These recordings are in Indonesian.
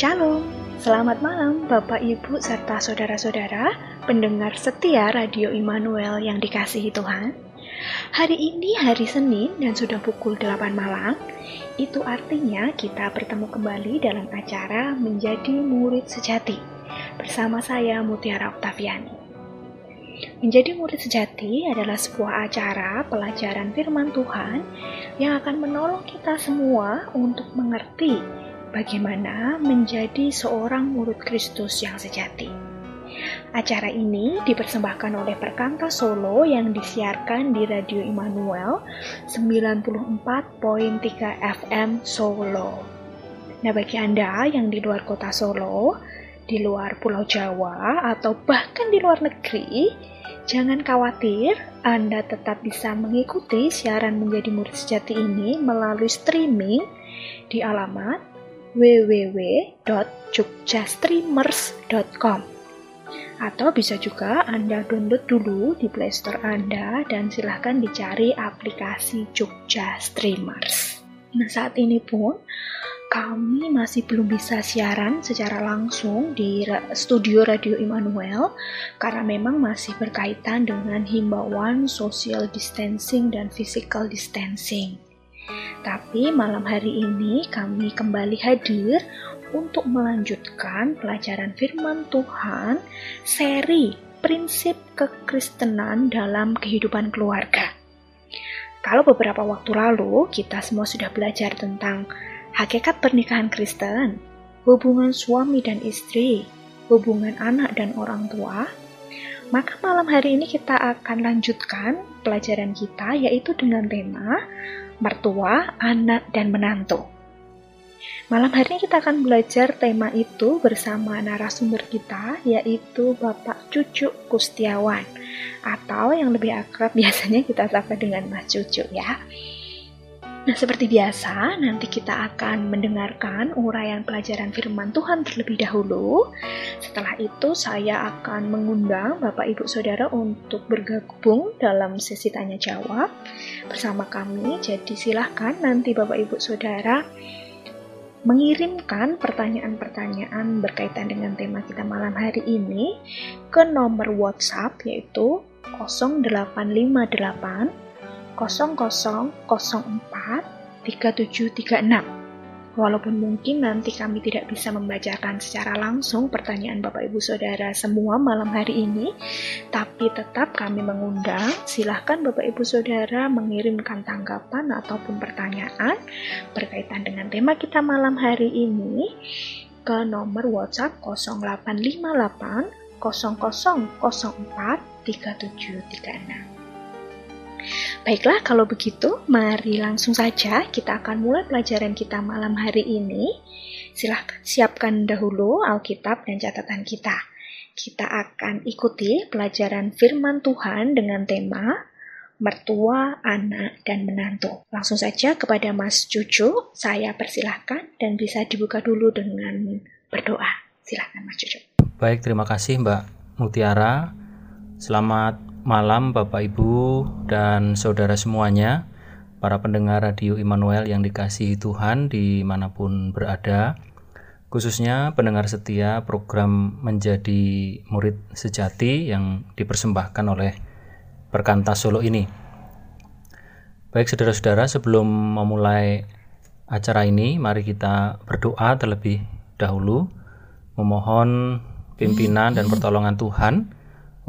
Shalom, selamat malam Bapak Ibu serta saudara-saudara pendengar setia Radio Immanuel yang dikasihi Tuhan. Hari ini hari Senin dan sudah pukul 8 malam, itu artinya kita bertemu kembali dalam acara Menjadi Murid Sejati bersama saya Mutiara Oktaviani. Menjadi murid sejati adalah sebuah acara pelajaran firman Tuhan yang akan menolong kita semua untuk mengerti bagaimana menjadi seorang murid Kristus yang sejati. Acara ini dipersembahkan oleh Perkanta Solo yang disiarkan di Radio Immanuel 94.3 FM Solo. Nah, bagi Anda yang di luar kota Solo, di luar Pulau Jawa, atau bahkan di luar negeri, jangan khawatir, Anda tetap bisa mengikuti siaran menjadi murid sejati ini melalui streaming di alamat www.jugjastreamers.com atau bisa juga Anda download dulu di Playstore Anda dan silahkan dicari aplikasi Jogja Streamers. Nah saat ini pun kami masih belum bisa siaran secara langsung di studio Radio Immanuel karena memang masih berkaitan dengan himbauan social distancing dan physical distancing. Tapi malam hari ini kami kembali hadir untuk melanjutkan pelajaran firman Tuhan seri prinsip kekristenan dalam kehidupan keluarga. Kalau beberapa waktu lalu kita semua sudah belajar tentang hakikat pernikahan Kristen, hubungan suami dan istri, hubungan anak dan orang tua, maka malam hari ini kita akan lanjutkan pelajaran kita yaitu dengan tema mertua, anak, dan menantu. Malam hari ini kita akan belajar tema itu bersama narasumber kita yaitu Bapak Cucu Kustiawan atau yang lebih akrab biasanya kita sapa dengan Mas Cucu ya. Nah, seperti biasa, nanti kita akan mendengarkan uraian pelajaran firman Tuhan terlebih dahulu. Setelah itu, saya akan mengundang Bapak Ibu Saudara untuk bergabung dalam sesi tanya jawab bersama kami. Jadi, silahkan nanti Bapak Ibu Saudara mengirimkan pertanyaan-pertanyaan berkaitan dengan tema kita malam hari ini ke nomor WhatsApp yaitu 0858 0004 3736. Walaupun mungkin nanti kami tidak bisa membacakan secara langsung pertanyaan Bapak Ibu Saudara semua malam hari ini, tapi tetap kami mengundang, silahkan Bapak Ibu Saudara mengirimkan tanggapan ataupun pertanyaan berkaitan dengan tema kita malam hari ini ke nomor WhatsApp 0858 0004 3736. Baiklah, kalau begitu, mari langsung saja kita akan mulai pelajaran kita malam hari ini. Silahkan siapkan dahulu Alkitab dan catatan kita. Kita akan ikuti pelajaran firman Tuhan dengan tema mertua, anak, dan menantu. Langsung saja kepada Mas Cucu, saya persilahkan dan bisa dibuka dulu dengan berdoa. Silahkan Mas Cucu. Baik, terima kasih Mbak Mutiara. Selamat malam Bapak Ibu dan saudara semuanya, para pendengar Radio Immanuel yang dikasihi Tuhan di mana pun berada, khususnya pendengar setia program menjadi murid sejati yang dipersembahkan oleh Perkantas Solo ini. Baik saudara-saudara, sebelum memulai acara ini, mari kita berdoa terlebih dahulu, memohon pimpinan dan pertolongan Tuhan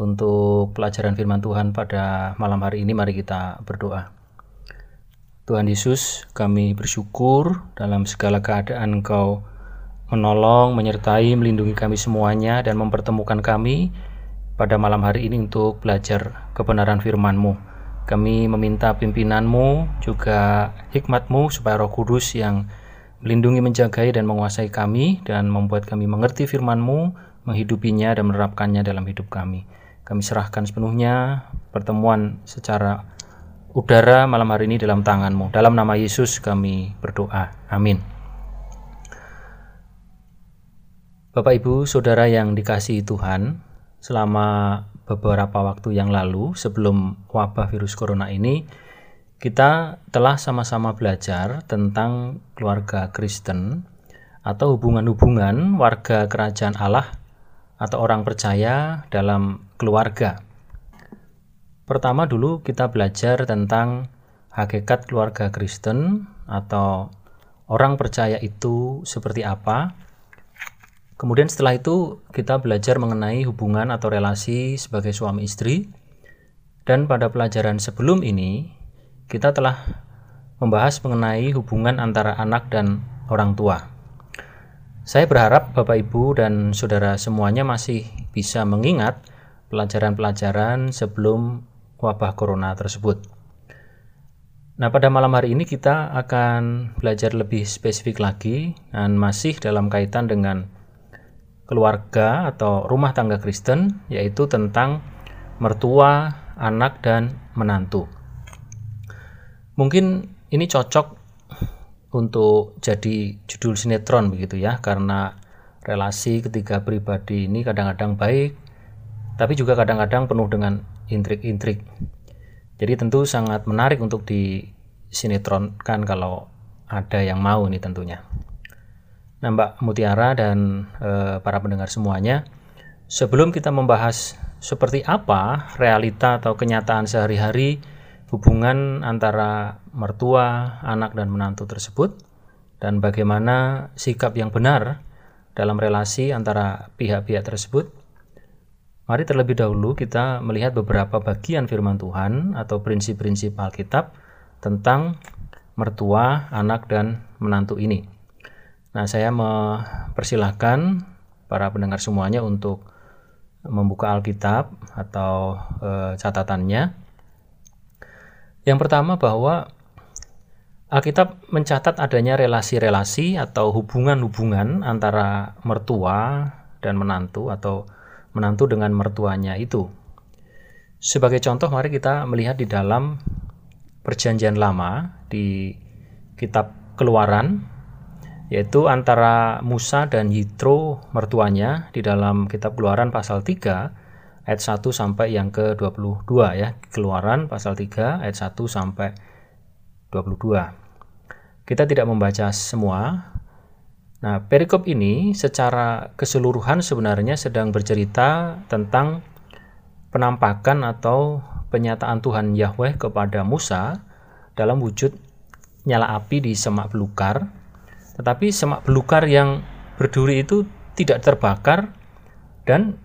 untuk pelajaran firman Tuhan pada malam hari ini mari kita berdoa. Tuhan Yesus, kami bersyukur dalam segala keadaan Engkau menolong, menyertai, melindungi kami semuanya dan mempertemukan kami pada malam hari ini untuk belajar kebenaran firman-Mu. Kami meminta pimpinanmu, juga hikmatmu supaya roh kudus yang melindungi, menjagai, dan menguasai kami dan membuat kami mengerti firman-Mu, menghidupinya dan menerapkannya dalam hidup kami. Kami serahkan sepenuhnya pertemuan secara udara malam hari ini dalam tanganmu. Dalam nama Yesus kami berdoa. Amin. Bapak Ibu, Saudara yang dikasihi Tuhan, selama beberapa waktu yang lalu sebelum wabah virus corona ini, kita telah sama-sama belajar tentang keluarga Kristen atau hubungan-hubungan warga kerajaan Allah atau orang percaya dalam keluarga. Pertama dulu kita belajar tentang hakikat keluarga Kristen atau orang percaya itu seperti apa. Kemudian setelah itu kita belajar mengenai hubungan atau relasi sebagai suami istri. Dan pada pelajaran sebelum ini kita telah membahas mengenai hubungan antara anak dan orang tua. Saya berharap Bapak Ibu dan saudara semuanya masih bisa mengingat pelajaran-pelajaran sebelum wabah corona tersebut. Nah, pada malam hari ini kita akan belajar lebih spesifik lagi dan masih dalam kaitan dengan keluarga atau rumah tangga Kristen, yaitu tentang mertua, anak, dan menantu. Mungkin ini cocok untuk jadi judul sinetron begitu ya karena relasi ketiga pribadi ini kadang-kadang baik tapi juga kadang-kadang penuh dengan intrik-intrik. Jadi tentu sangat menarik untuk disinetronkan kalau ada yang mau nih tentunya. Nah Mbak Mutiara dan e, para pendengar semuanya sebelum kita membahas seperti apa realita atau kenyataan sehari-hari hubungan antara mertua, anak, dan menantu tersebut, dan bagaimana sikap yang benar dalam relasi antara pihak-pihak tersebut. Mari terlebih dahulu kita melihat beberapa bagian firman Tuhan atau prinsip-prinsip Alkitab tentang mertua, anak, dan menantu ini. Nah, saya mempersilahkan para pendengar semuanya untuk membuka Alkitab atau e, catatannya yang pertama bahwa Alkitab mencatat adanya relasi-relasi atau hubungan-hubungan antara mertua dan menantu atau menantu dengan mertuanya itu. Sebagai contoh mari kita melihat di dalam perjanjian lama di kitab Keluaran yaitu antara Musa dan Yitro mertuanya di dalam kitab Keluaran pasal 3 ayat 1 sampai yang ke-22 ya. Keluaran pasal 3 ayat 1 sampai 22. Kita tidak membaca semua. Nah, perikop ini secara keseluruhan sebenarnya sedang bercerita tentang penampakan atau penyataan Tuhan Yahweh kepada Musa dalam wujud nyala api di semak belukar. Tetapi semak belukar yang berduri itu tidak terbakar dan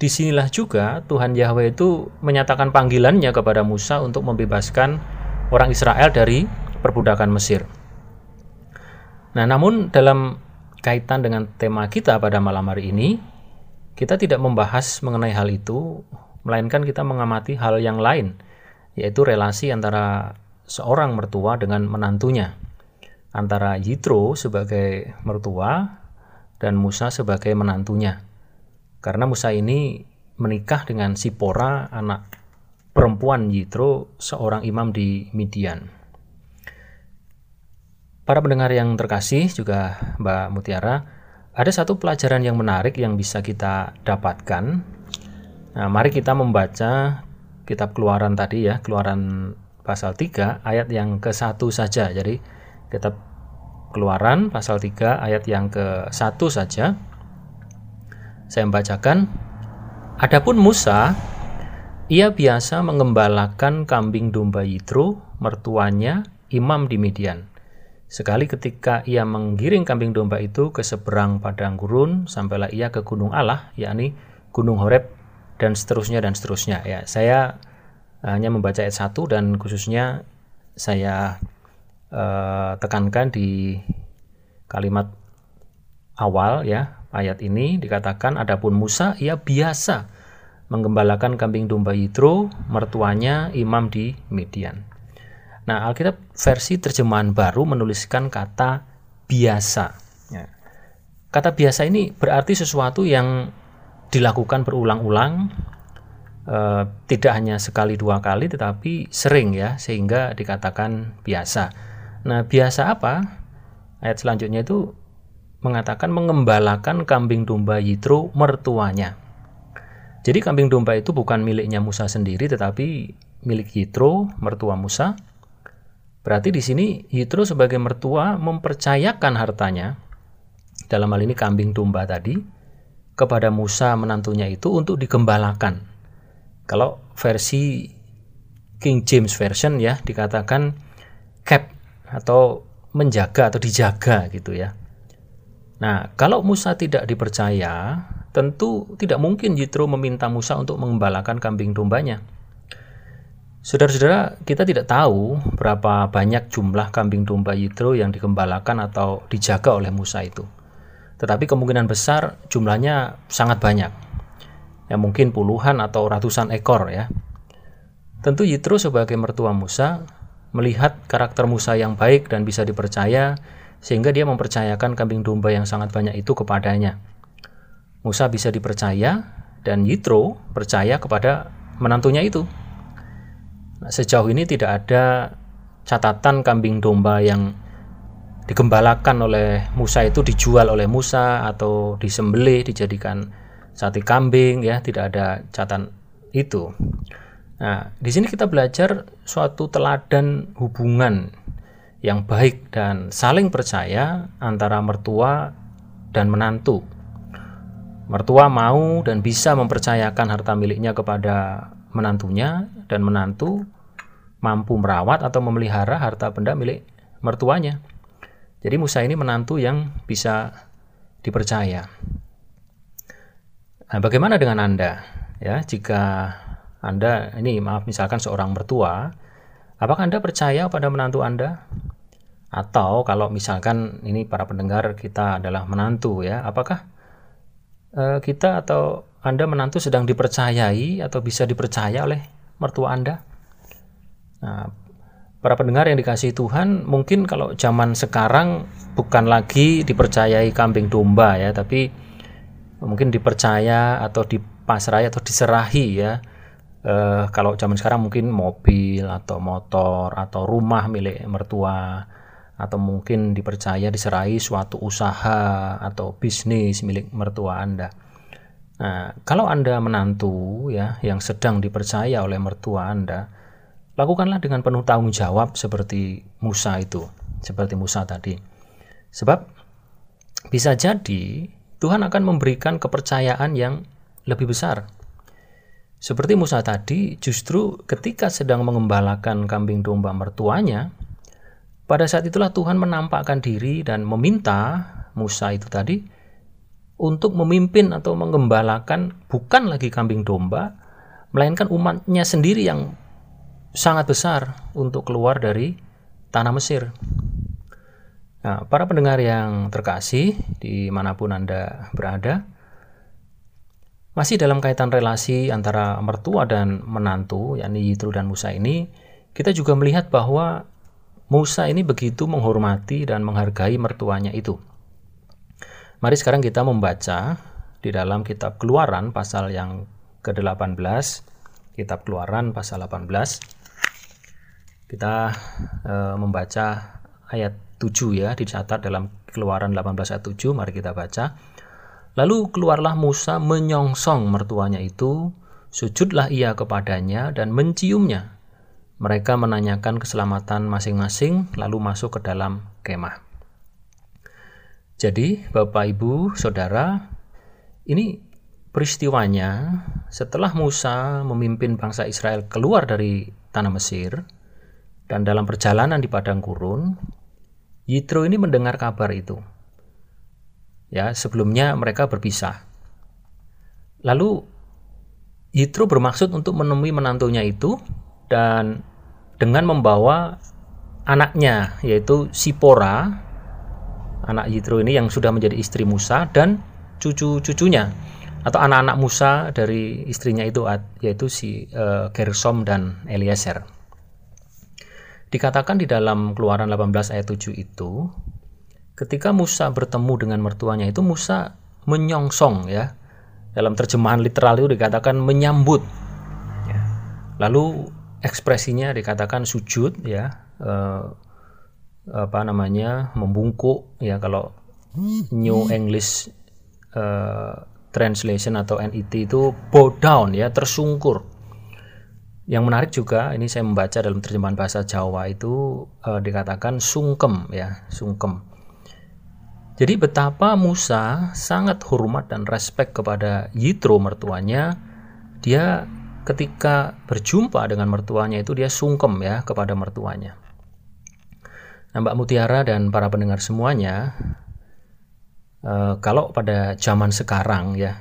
di sinilah juga Tuhan Yahweh itu menyatakan panggilannya kepada Musa untuk membebaskan orang Israel dari perbudakan Mesir. Nah, namun dalam kaitan dengan tema kita pada malam hari ini, kita tidak membahas mengenai hal itu, melainkan kita mengamati hal yang lain, yaitu relasi antara seorang mertua dengan menantunya, antara Yitro sebagai mertua dan Musa sebagai menantunya. Karena Musa ini menikah dengan Sipora, anak perempuan Yitro, seorang imam di Midian. Para pendengar yang terkasih, juga Mbak Mutiara, ada satu pelajaran yang menarik yang bisa kita dapatkan. Nah, mari kita membaca kitab keluaran tadi ya, keluaran pasal 3 ayat yang ke-1 saja. Jadi kitab keluaran pasal 3 ayat yang ke-1 saja. Saya membacakan, Adapun Musa, ia biasa mengembalakan kambing domba Yitro, mertuanya, imam di Midian. Sekali ketika ia menggiring kambing domba itu ke seberang padang gurun, sampailah ia ke gunung Allah, yakni gunung Horeb, dan seterusnya dan seterusnya. Ya, saya hanya membaca ayat 1 dan khususnya saya uh, tekankan di kalimat awal ya ayat ini dikatakan adapun Musa ia biasa menggembalakan kambing domba Yitro mertuanya imam di Median. Nah, Alkitab versi terjemahan baru menuliskan kata biasa. Ya. Kata biasa ini berarti sesuatu yang dilakukan berulang-ulang, e, tidak hanya sekali dua kali, tetapi sering ya, sehingga dikatakan biasa. Nah, biasa apa? Ayat selanjutnya itu mengatakan mengembalakan kambing domba Yitro mertuanya. Jadi kambing domba itu bukan miliknya Musa sendiri tetapi milik Yitro, mertua Musa. Berarti di sini Yitro sebagai mertua mempercayakan hartanya dalam hal ini kambing domba tadi kepada Musa menantunya itu untuk digembalakan. Kalau versi King James Version ya dikatakan cap atau menjaga atau dijaga gitu ya. Nah, kalau Musa tidak dipercaya, tentu tidak mungkin Yitro meminta Musa untuk mengembalakan kambing dombanya. Saudara-saudara, kita tidak tahu berapa banyak jumlah kambing domba Yitro yang digembalakan atau dijaga oleh Musa itu. Tetapi kemungkinan besar jumlahnya sangat banyak. Ya mungkin puluhan atau ratusan ekor ya. Tentu Yitro sebagai mertua Musa melihat karakter Musa yang baik dan bisa dipercaya sehingga dia mempercayakan kambing domba yang sangat banyak itu kepadanya. Musa bisa dipercaya dan Yitro percaya kepada menantunya itu. Sejauh ini tidak ada catatan kambing domba yang digembalakan oleh Musa itu dijual oleh Musa atau disembelih dijadikan sate kambing ya tidak ada catatan itu. Nah, di sini kita belajar suatu teladan hubungan yang baik dan saling percaya antara mertua dan menantu. Mertua mau dan bisa mempercayakan harta miliknya kepada menantunya dan menantu mampu merawat atau memelihara harta benda milik mertuanya. Jadi Musa ini menantu yang bisa dipercaya. Nah, bagaimana dengan Anda? Ya, jika Anda ini maaf misalkan seorang mertua, apakah Anda percaya pada menantu Anda? Atau kalau misalkan ini para pendengar kita adalah menantu ya, apakah uh, kita atau anda menantu sedang dipercayai atau bisa dipercaya oleh mertua Anda. Nah, para pendengar yang dikasih Tuhan, mungkin kalau zaman sekarang bukan lagi dipercayai kambing domba ya, tapi mungkin dipercaya atau dipasrai atau diserahi ya. Eh, kalau zaman sekarang mungkin mobil atau motor atau rumah milik mertua atau mungkin dipercaya diserahi suatu usaha atau bisnis milik mertua Anda. Nah, kalau Anda menantu ya yang sedang dipercaya oleh mertua Anda, lakukanlah dengan penuh tanggung jawab seperti Musa itu, seperti Musa tadi. Sebab bisa jadi Tuhan akan memberikan kepercayaan yang lebih besar. Seperti Musa tadi, justru ketika sedang mengembalakan kambing domba mertuanya, pada saat itulah Tuhan menampakkan diri dan meminta Musa itu tadi untuk memimpin atau menggembalakan bukan lagi kambing domba, melainkan umatnya sendiri yang sangat besar untuk keluar dari tanah Mesir. Nah, para pendengar yang terkasih, di mana pun Anda berada, masih dalam kaitan relasi antara mertua dan menantu, yakni Yitro dan Musa ini, kita juga melihat bahwa Musa ini begitu menghormati dan menghargai mertuanya itu. Mari sekarang kita membaca di dalam kitab Keluaran pasal yang ke-18, kitab Keluaran pasal 18. Kita e, membaca ayat 7 ya, dicatat dalam Keluaran 18 ayat 7, mari kita baca. Lalu keluarlah Musa menyongsong mertuanya itu, sujudlah ia kepadanya dan menciumnya. Mereka menanyakan keselamatan masing-masing lalu masuk ke dalam kemah. Jadi, Bapak, Ibu, Saudara, ini peristiwanya setelah Musa memimpin bangsa Israel keluar dari tanah Mesir dan dalam perjalanan di padang gurun, Yitro ini mendengar kabar itu. Ya, sebelumnya mereka berpisah. Lalu Yitro bermaksud untuk menemui menantunya itu dan dengan membawa anaknya yaitu Sipora anak Yitro ini yang sudah menjadi istri Musa dan cucu-cucunya atau anak-anak Musa dari istrinya itu yaitu si uh, Gersom dan Eliezer. Dikatakan di dalam Keluaran 18 ayat 7 itu ketika Musa bertemu dengan mertuanya itu Musa menyongsong ya. Dalam terjemahan literal itu dikatakan menyambut. Ya. Lalu ekspresinya dikatakan sujud ya. Uh, apa namanya membungkuk ya kalau New English uh, Translation atau NET itu bow down ya tersungkur yang menarik juga ini saya membaca dalam terjemahan bahasa Jawa itu uh, dikatakan sungkem ya sungkem Jadi betapa Musa sangat hormat dan respek kepada Yitro mertuanya. Dia ketika berjumpa dengan mertuanya itu dia sungkem ya kepada mertuanya. Nah, Mbak Mutiara dan para pendengar semuanya, eh, kalau pada zaman sekarang ya,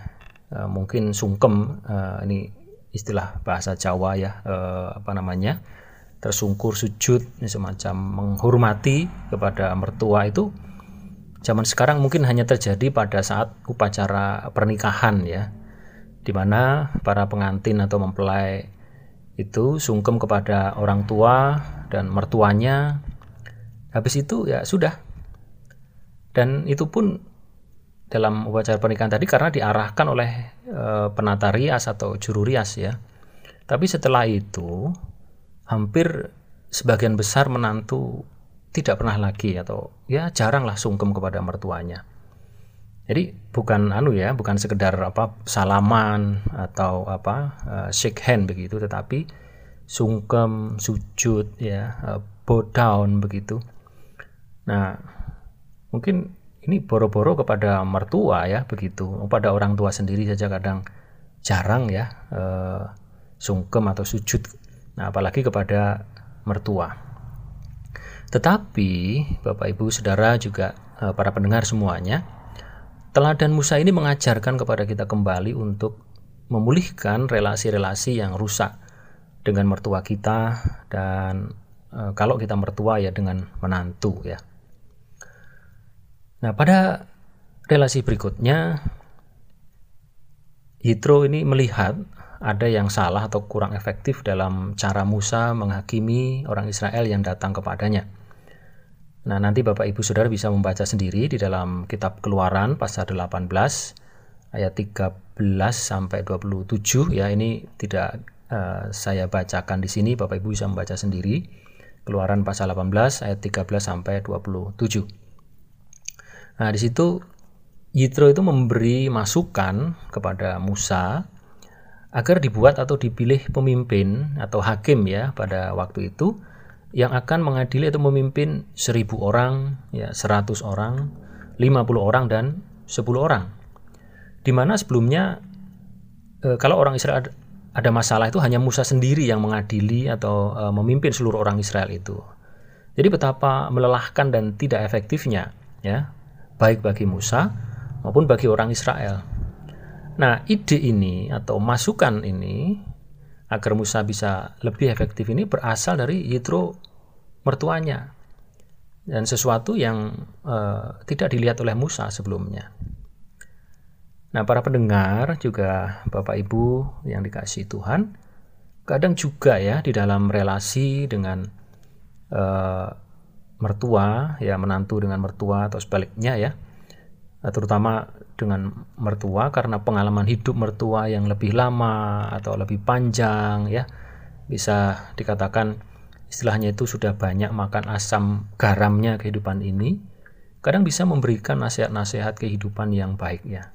eh, mungkin sungkem eh, ini istilah bahasa Jawa ya, eh, apa namanya, tersungkur sujud, semacam menghormati kepada mertua itu zaman sekarang mungkin hanya terjadi pada saat upacara pernikahan ya di mana para pengantin atau mempelai itu sungkem kepada orang tua dan mertuanya. Habis itu ya sudah. Dan itu pun dalam upacara pernikahan tadi karena diarahkan oleh e, penata rias atau juru rias ya tapi setelah itu hampir sebagian besar menantu tidak pernah lagi atau ya jaranglah sungkem kepada mertuanya. Jadi bukan anu ya, bukan sekedar apa salaman atau apa uh, shake hand begitu, tetapi sungkem, sujud ya, uh, bow down begitu. Nah, mungkin ini boro-boro kepada mertua ya begitu. Pada orang tua sendiri saja kadang jarang ya uh, sungkem atau sujud. Nah, apalagi kepada mertua. Tetapi Bapak Ibu Saudara juga eh, para pendengar semuanya, teladan Musa ini mengajarkan kepada kita kembali untuk memulihkan relasi-relasi yang rusak dengan mertua kita dan e, kalau kita mertua ya dengan menantu ya. Nah, pada relasi berikutnya Yitro ini melihat ada yang salah atau kurang efektif dalam cara Musa menghakimi orang Israel yang datang kepadanya. Nah, nanti Bapak Ibu Saudara bisa membaca sendiri di dalam kitab Keluaran pasal 18 ayat 13 sampai 27 ya. Ini tidak uh, saya bacakan di sini, Bapak Ibu bisa membaca sendiri. Keluaran pasal 18 ayat 13 sampai 27. Nah, di situ Yitro itu memberi masukan kepada Musa agar dibuat atau dipilih pemimpin atau hakim ya pada waktu itu yang akan mengadili atau memimpin seribu orang, ya seratus orang, lima puluh orang dan sepuluh orang. Di mana sebelumnya e, kalau orang Israel ada masalah itu hanya Musa sendiri yang mengadili atau e, memimpin seluruh orang Israel itu. Jadi betapa melelahkan dan tidak efektifnya ya, baik bagi Musa maupun bagi orang Israel. Nah, ide ini atau masukan ini agar Musa bisa lebih efektif ini berasal dari Yitro mertuanya dan sesuatu yang uh, tidak dilihat oleh Musa sebelumnya. Nah, para pendengar juga Bapak Ibu yang dikasih Tuhan, kadang juga ya di dalam relasi dengan uh, mertua, ya menantu dengan mertua atau sebaliknya ya, terutama dengan mertua karena pengalaman hidup mertua yang lebih lama atau lebih panjang ya, bisa dikatakan istilahnya itu sudah banyak makan asam garamnya kehidupan ini, kadang bisa memberikan nasihat-nasihat kehidupan yang baik ya.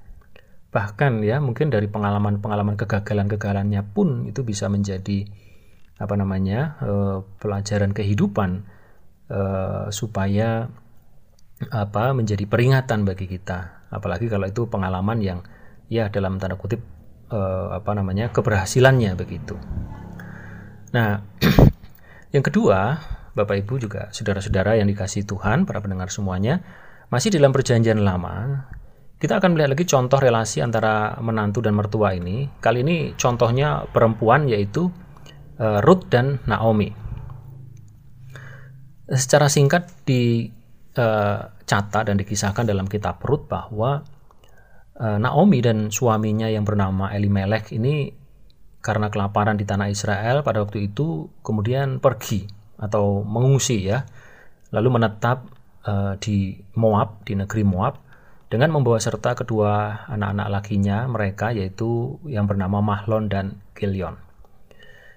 Bahkan ya mungkin dari pengalaman-pengalaman kegagalan-kegagalannya pun itu bisa menjadi apa namanya eh, pelajaran kehidupan eh, supaya apa menjadi peringatan bagi kita. Apalagi kalau itu pengalaman yang ya dalam tanda kutip eh, apa namanya keberhasilannya begitu. Nah Yang kedua, Bapak Ibu juga saudara-saudara yang dikasih Tuhan, para pendengar semuanya, masih dalam perjanjian lama, kita akan melihat lagi contoh relasi antara menantu dan mertua ini. Kali ini contohnya perempuan yaitu uh, Ruth dan Naomi. Secara singkat dicatat uh, dan dikisahkan dalam kitab Ruth bahwa uh, Naomi dan suaminya yang bernama Elimelech ini karena kelaparan di tanah Israel pada waktu itu kemudian pergi atau mengungsi ya lalu menetap uh, di Moab di negeri Moab dengan membawa serta kedua anak-anak lakinya mereka yaitu yang bernama Mahlon dan Kilion.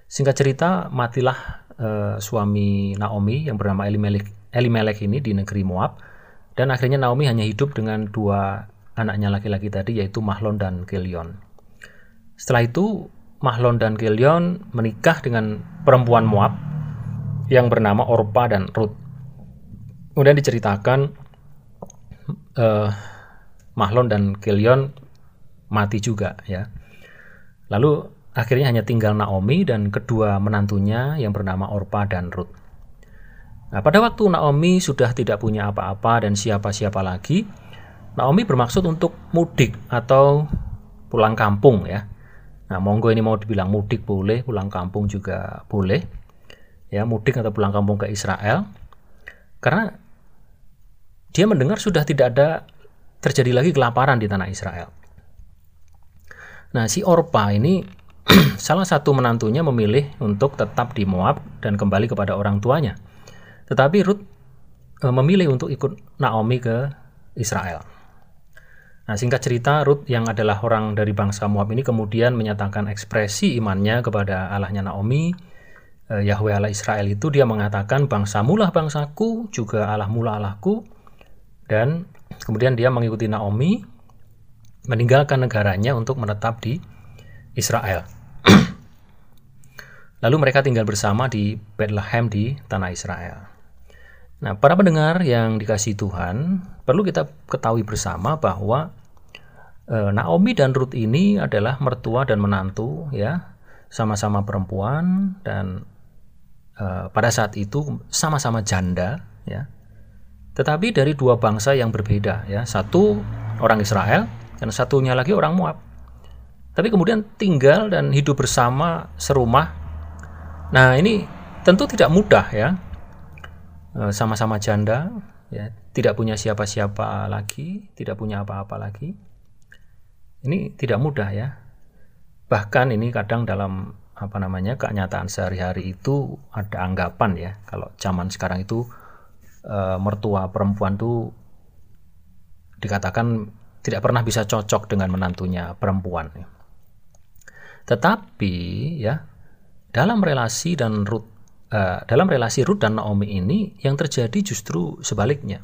Singkat cerita matilah uh, suami Naomi yang bernama Elimelech, Elimelech ini di negeri Moab dan akhirnya Naomi hanya hidup dengan dua anaknya laki-laki tadi yaitu Mahlon dan Kilion. Setelah itu Mahlon dan Kilion menikah dengan perempuan Moab yang bernama Orpa dan Ruth. Kemudian diceritakan uh, Mahlon dan Kilion mati juga ya. Lalu akhirnya hanya tinggal Naomi dan kedua menantunya yang bernama Orpa dan Ruth. Nah, pada waktu Naomi sudah tidak punya apa-apa dan siapa-siapa lagi, Naomi bermaksud untuk mudik atau pulang kampung ya. Nah, monggo ini mau dibilang mudik boleh, pulang kampung juga boleh. Ya, mudik atau pulang kampung ke Israel. Karena dia mendengar sudah tidak ada terjadi lagi kelaparan di tanah Israel. Nah, si Orpa ini salah satu menantunya memilih untuk tetap di Moab dan kembali kepada orang tuanya. Tetapi Ruth e, memilih untuk ikut Naomi ke Israel. Nah, singkat cerita, Ruth yang adalah orang dari bangsa Moab ini kemudian menyatakan ekspresi imannya kepada Allahnya Naomi, e, Yahweh Allah Israel itu dia mengatakan bangsa mulah bangsaku, juga Allah mula Allahku, dan Kemudian dia mengikuti Naomi, meninggalkan negaranya untuk menetap di Israel. Lalu mereka tinggal bersama di Bethlehem di tanah Israel. Nah, para pendengar yang dikasih Tuhan, perlu kita ketahui bersama bahwa e, Naomi dan Ruth ini adalah mertua dan menantu ya, sama-sama perempuan dan e, pada saat itu sama-sama janda ya. Tetapi dari dua bangsa yang berbeda ya. Satu orang Israel dan satunya lagi orang Moab tapi kemudian tinggal dan hidup bersama serumah. Nah ini tentu tidak mudah ya. E, sama-sama janda ya. Tidak punya siapa-siapa lagi tidak punya apa-apa lagi. Ini tidak mudah ya. Bahkan ini kadang dalam apa namanya kenyataan sehari-hari itu ada anggapan ya. Kalau zaman sekarang itu e, mertua perempuan tuh dikatakan tidak pernah bisa cocok dengan menantunya perempuan. Tetapi ya dalam relasi dan Ruth e, dalam relasi Ruth dan Naomi ini yang terjadi justru sebaliknya.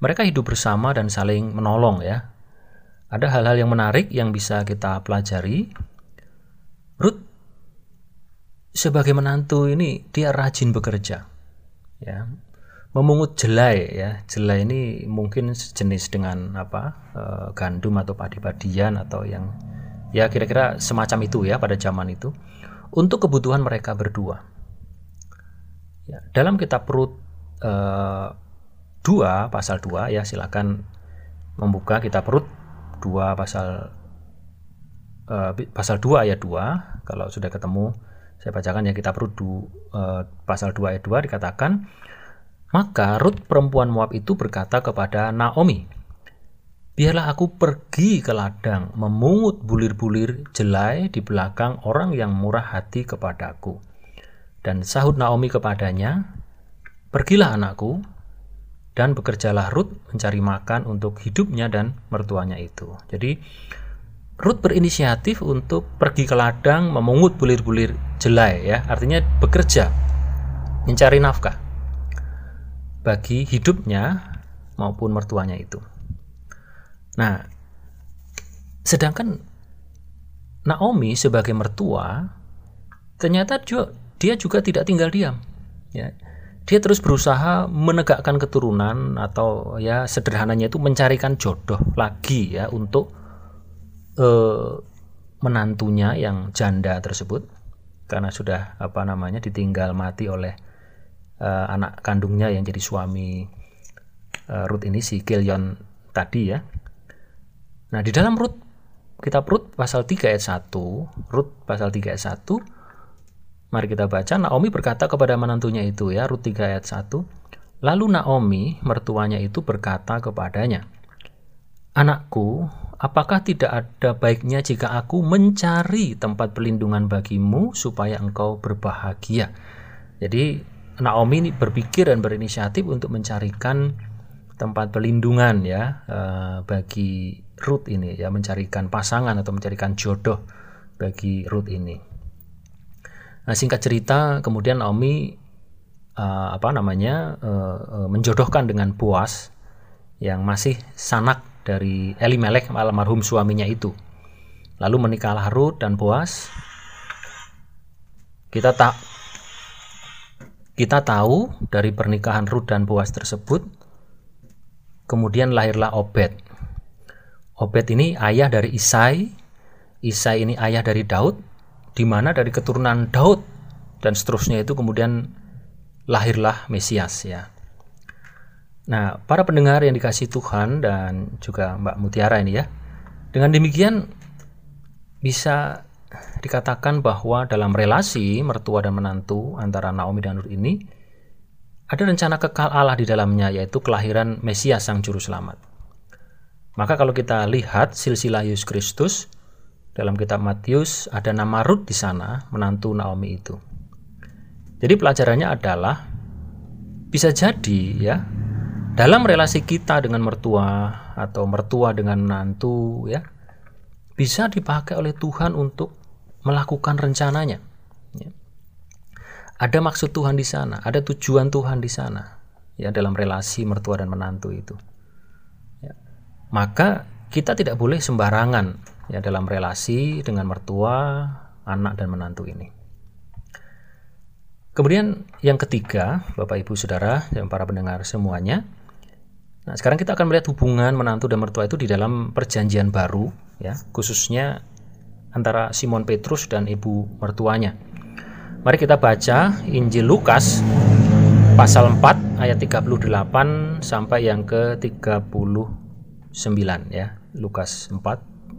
Mereka hidup bersama dan saling menolong ya. Ada hal-hal yang menarik yang bisa kita pelajari. Ruth sebagai menantu ini dia rajin bekerja. Ya, memungut jelai ya jelai ini mungkin sejenis dengan apa e, gandum atau padi-padian atau yang ya kira-kira semacam itu ya pada zaman itu. Untuk kebutuhan mereka berdua. Ya, dalam kitab Rut e, 2 pasal 2 ya silakan membuka kitab Rut 2 pasal e, pasal 2 ayat 2 kalau sudah ketemu saya bacakan ya kitab Rut e, pasal 2 ayat 2 dikatakan maka Ruth perempuan Moab itu berkata kepada Naomi, Biarlah aku pergi ke ladang memungut bulir-bulir jelai di belakang orang yang murah hati kepadaku. Dan sahut Naomi kepadanya, Pergilah anakku, dan bekerjalah Ruth mencari makan untuk hidupnya dan mertuanya itu. Jadi Ruth berinisiatif untuk pergi ke ladang memungut bulir-bulir jelai ya, artinya bekerja mencari nafkah bagi hidupnya maupun mertuanya itu. Nah, sedangkan Naomi sebagai mertua ternyata juga, dia juga tidak tinggal diam. Ya, dia terus berusaha menegakkan keturunan atau ya sederhananya itu mencarikan jodoh lagi ya untuk eh, menantunya yang janda tersebut karena sudah apa namanya ditinggal mati oleh uh, anak kandungnya yang jadi suami uh, Ruth ini si Kilion tadi ya. Nah, di dalam Ruth kita Ruth pasal 3 ayat 1, Ruth pasal 3 ayat 1 Mari kita baca Naomi berkata kepada menantunya itu ya Ruth 3 ayat 1 Lalu Naomi mertuanya itu berkata kepadanya Anakku, apakah tidak ada baiknya jika aku mencari tempat perlindungan bagimu supaya engkau berbahagia? Jadi Naomi ini berpikir dan berinisiatif untuk mencarikan tempat perlindungan ya uh, bagi Ruth ini ya mencarikan pasangan atau mencarikan jodoh bagi Ruth ini. Nah singkat cerita kemudian Naomi uh, apa namanya uh, uh, menjodohkan dengan Boas yang masih sanak dari Elimelek almarhum suaminya itu. Lalu menikahlah Ruth dan Boas. Kita tak kita tahu dari pernikahan Ruth dan Boas tersebut, kemudian lahirlah Obed. Obed ini ayah dari Isai, Isai ini ayah dari Daud, di mana dari keturunan Daud dan seterusnya itu kemudian lahirlah Mesias ya. Nah, para pendengar yang dikasih Tuhan dan juga Mbak Mutiara ini ya. Dengan demikian bisa dikatakan bahwa dalam relasi mertua dan menantu antara Naomi dan Nur ini ada rencana kekal Allah di dalamnya yaitu kelahiran Mesias sang juru selamat. Maka kalau kita lihat silsilah Yesus Kristus dalam kitab Matius ada nama Rut di sana menantu Naomi itu. Jadi pelajarannya adalah bisa jadi ya dalam relasi kita dengan mertua atau mertua dengan menantu ya bisa dipakai oleh Tuhan untuk melakukan rencananya. Ya ada maksud Tuhan di sana, ada tujuan Tuhan di sana, ya dalam relasi mertua dan menantu itu. Maka kita tidak boleh sembarangan ya dalam relasi dengan mertua, anak dan menantu ini. Kemudian yang ketiga, Bapak Ibu Saudara dan para pendengar semuanya. Nah, sekarang kita akan melihat hubungan menantu dan mertua itu di dalam perjanjian baru ya, khususnya antara Simon Petrus dan ibu mertuanya. Mari kita baca Injil Lukas pasal 4 ayat 38 sampai yang ke 39 ya. Lukas 4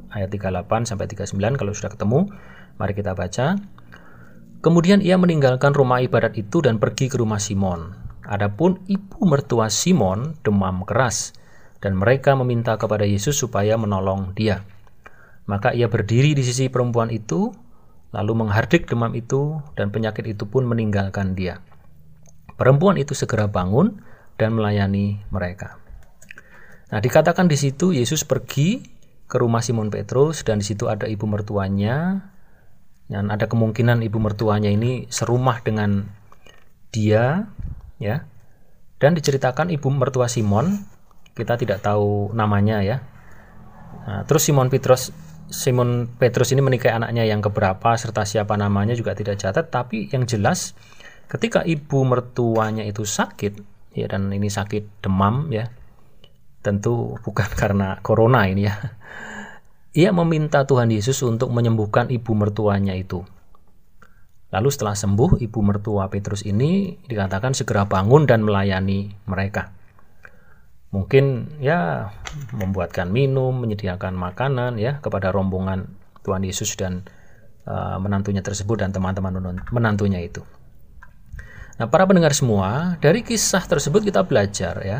ayat 38 sampai 39 kalau sudah ketemu, mari kita baca. Kemudian ia meninggalkan rumah ibadat itu dan pergi ke rumah Simon. Adapun ibu mertua Simon demam keras dan mereka meminta kepada Yesus supaya menolong dia. Maka ia berdiri di sisi perempuan itu lalu menghardik demam itu dan penyakit itu pun meninggalkan dia. Perempuan itu segera bangun dan melayani mereka. Nah, dikatakan di situ Yesus pergi ke rumah Simon Petrus dan di situ ada ibu mertuanya dan ada kemungkinan ibu mertuanya ini serumah dengan dia ya. Dan diceritakan ibu mertua Simon, kita tidak tahu namanya ya. Nah, terus Simon Petrus Simon Petrus ini menikahi anaknya yang keberapa serta siapa namanya juga tidak catat tapi yang jelas ketika ibu mertuanya itu sakit ya dan ini sakit demam ya tentu bukan karena corona ini ya ia meminta Tuhan Yesus untuk menyembuhkan ibu mertuanya itu lalu setelah sembuh ibu mertua Petrus ini dikatakan segera bangun dan melayani mereka mungkin ya membuatkan minum, menyediakan makanan ya kepada rombongan Tuhan Yesus dan uh, menantunya tersebut dan teman-teman menantunya itu. Nah, para pendengar semua, dari kisah tersebut kita belajar ya.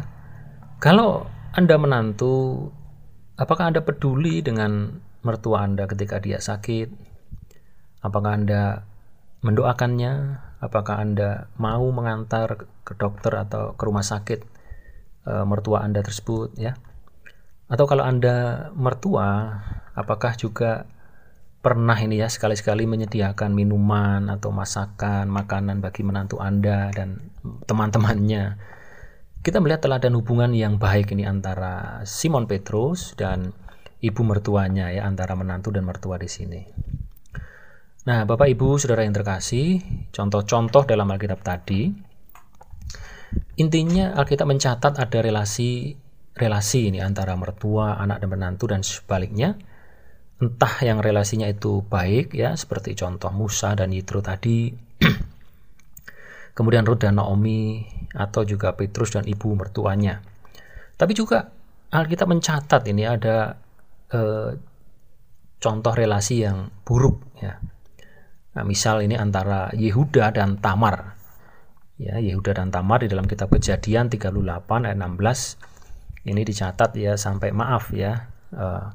Kalau Anda menantu, apakah Anda peduli dengan mertua Anda ketika dia sakit? Apakah Anda mendoakannya? Apakah Anda mau mengantar ke dokter atau ke rumah sakit e, mertua Anda tersebut ya. Atau kalau Anda mertua, apakah juga pernah ini ya sekali-sekali menyediakan minuman atau masakan, makanan bagi menantu Anda dan teman-temannya. Kita melihat teladan hubungan yang baik ini antara Simon Petrus dan ibu mertuanya ya antara menantu dan mertua di sini. Nah, Bapak Ibu, Saudara yang terkasih, contoh-contoh dalam Alkitab tadi Intinya Alkitab mencatat ada relasi relasi ini antara mertua, anak dan menantu dan sebaliknya. Entah yang relasinya itu baik ya seperti contoh Musa dan Yitro tadi. Kemudian Ruth dan Naomi atau juga Petrus dan ibu mertuanya. Tapi juga Alkitab mencatat ini ada eh, contoh relasi yang buruk ya. Nah, misal ini antara Yehuda dan Tamar ya Yehuda dan Tamar di dalam kitab Kejadian 38 ayat 16 ini dicatat ya sampai maaf ya uh,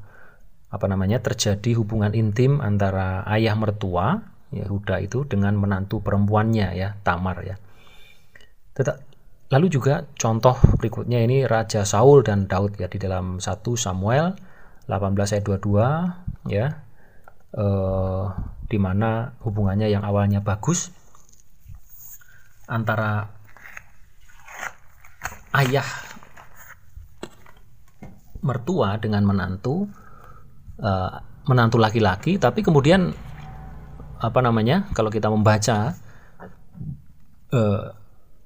apa namanya terjadi hubungan intim antara ayah mertua Yehuda itu dengan menantu perempuannya ya Tamar ya. Tetap, lalu juga contoh berikutnya ini Raja Saul dan Daud ya di dalam 1 Samuel 18 ayat 22 ya eh, di mana hubungannya yang awalnya bagus antara ayah mertua dengan menantu uh, menantu laki-laki tapi kemudian apa namanya kalau kita membaca uh,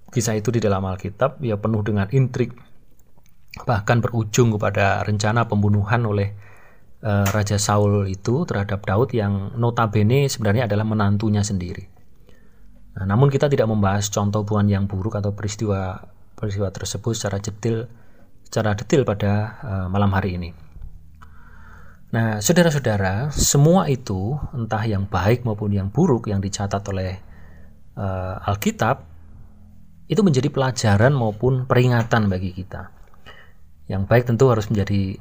kisah itu di dalam Alkitab ya penuh dengan intrik bahkan berujung kepada rencana pembunuhan oleh uh, Raja Saul itu terhadap Daud yang notabene sebenarnya adalah menantunya sendiri. Nah, namun kita tidak membahas contoh hubungan yang buruk atau peristiwa peristiwa tersebut secara detail secara detail pada uh, malam hari ini. Nah, saudara-saudara, semua itu entah yang baik maupun yang buruk yang dicatat oleh uh, Alkitab itu menjadi pelajaran maupun peringatan bagi kita. Yang baik tentu harus menjadi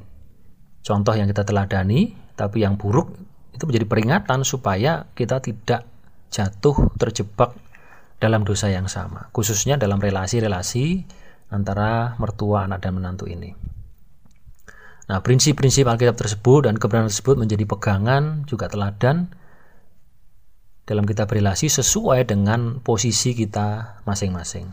contoh yang kita teladani, tapi yang buruk itu menjadi peringatan supaya kita tidak jatuh terjebak dalam dosa yang sama, khususnya dalam relasi-relasi antara mertua, anak, dan menantu ini. Nah, prinsip-prinsip Alkitab tersebut dan kebenaran tersebut menjadi pegangan juga teladan dalam kita berrelasi sesuai dengan posisi kita masing-masing.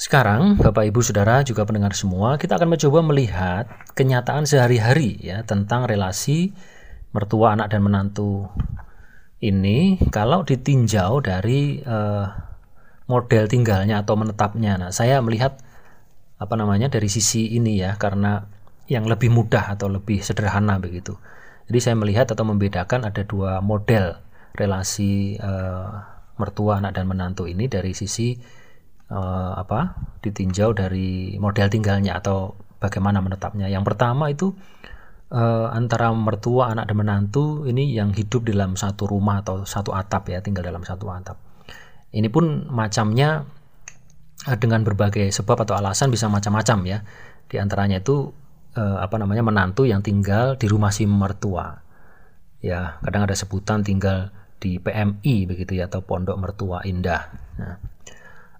Sekarang, Bapak Ibu Saudara juga pendengar semua, kita akan mencoba melihat kenyataan sehari-hari ya tentang relasi mertua, anak dan menantu ini kalau ditinjau dari uh, model tinggalnya atau menetapnya. Nah, saya melihat apa namanya dari sisi ini ya karena yang lebih mudah atau lebih sederhana begitu. Jadi saya melihat atau membedakan ada dua model relasi uh, mertua anak dan menantu ini dari sisi uh, apa ditinjau dari model tinggalnya atau bagaimana menetapnya. Yang pertama itu uh, antara mertua anak dan menantu ini yang hidup dalam satu rumah atau satu atap ya tinggal dalam satu atap. Ini pun macamnya dengan berbagai sebab atau alasan bisa macam-macam ya. Di antaranya itu eh, apa namanya menantu yang tinggal di rumah si mertua. Ya, kadang ada sebutan tinggal di PMI begitu ya atau Pondok Mertua Indah. Nah,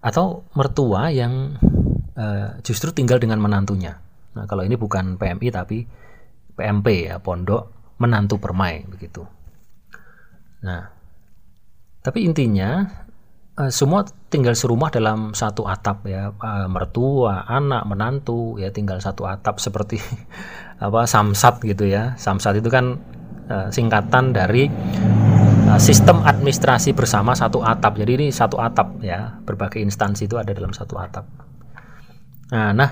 atau mertua yang eh, justru tinggal dengan menantunya. Nah, kalau ini bukan PMI tapi PMP ya, Pondok Menantu Permai begitu. Nah, tapi intinya semua tinggal serumah dalam satu atap ya. Uh, mertua anak menantu ya tinggal satu atap seperti apa samsat gitu ya. Samsat itu kan uh, singkatan dari sistem administrasi bersama satu atap. Jadi ini satu atap ya berbagai instansi itu ada dalam satu atap. Nah nah